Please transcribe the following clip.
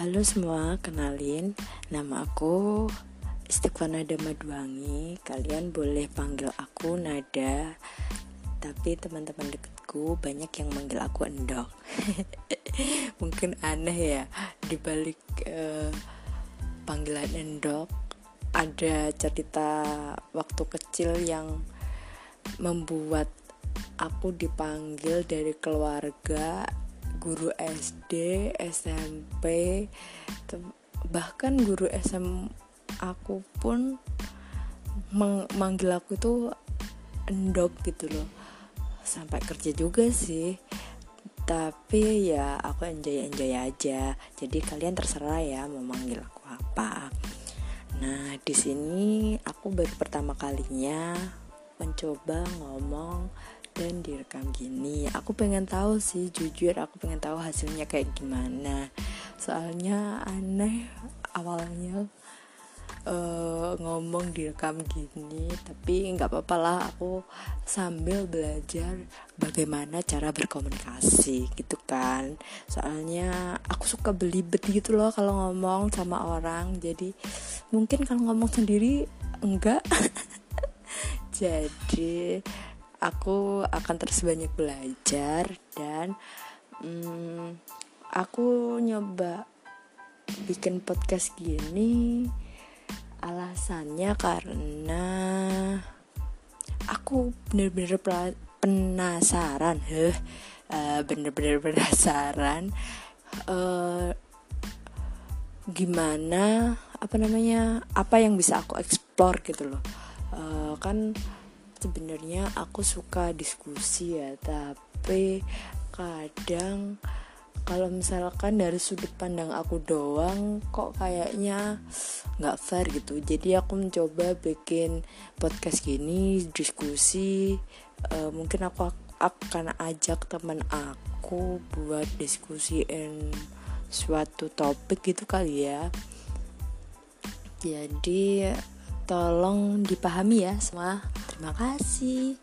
Halo semua, kenalin Nama aku Istiqwa Nada Maduangi Kalian boleh panggil aku Nada Tapi teman-teman deketku banyak yang manggil aku Endok. Mungkin aneh ya Dibalik uh, panggilan Endok Ada cerita waktu kecil yang Membuat aku dipanggil dari keluarga guru SD, SMP, bahkan guru SM aku pun manggil aku tuh endok gitu loh. Sampai kerja juga sih. Tapi ya aku enjoy enjoy aja. Jadi kalian terserah ya mau manggil aku apa. Nah di sini aku baru pertama kalinya mencoba ngomong dan direkam gini. Aku pengen tahu sih jujur aku pengen tahu hasilnya kayak gimana. Soalnya aneh awalnya uh, ngomong direkam gini tapi nggak apa-apa lah aku sambil belajar bagaimana cara berkomunikasi gitu kan. Soalnya aku suka belibet gitu loh kalau ngomong sama orang jadi mungkin kalau ngomong sendiri enggak. Jadi aku akan terus banyak belajar dan hmm, aku nyoba bikin podcast gini alasannya karena aku bener-bener penasaran heh uh, bener-bener penasaran uh, gimana apa namanya apa yang bisa aku explore gitu loh. Uh, kan sebenarnya aku suka diskusi ya tapi kadang kalau misalkan dari sudut pandang aku doang kok kayaknya nggak fair gitu. Jadi aku mencoba bikin podcast gini diskusi uh, mungkin aku akan ajak teman aku buat diskusiin suatu topik gitu kali ya. Jadi tolong dipahami ya semua Terima kasih.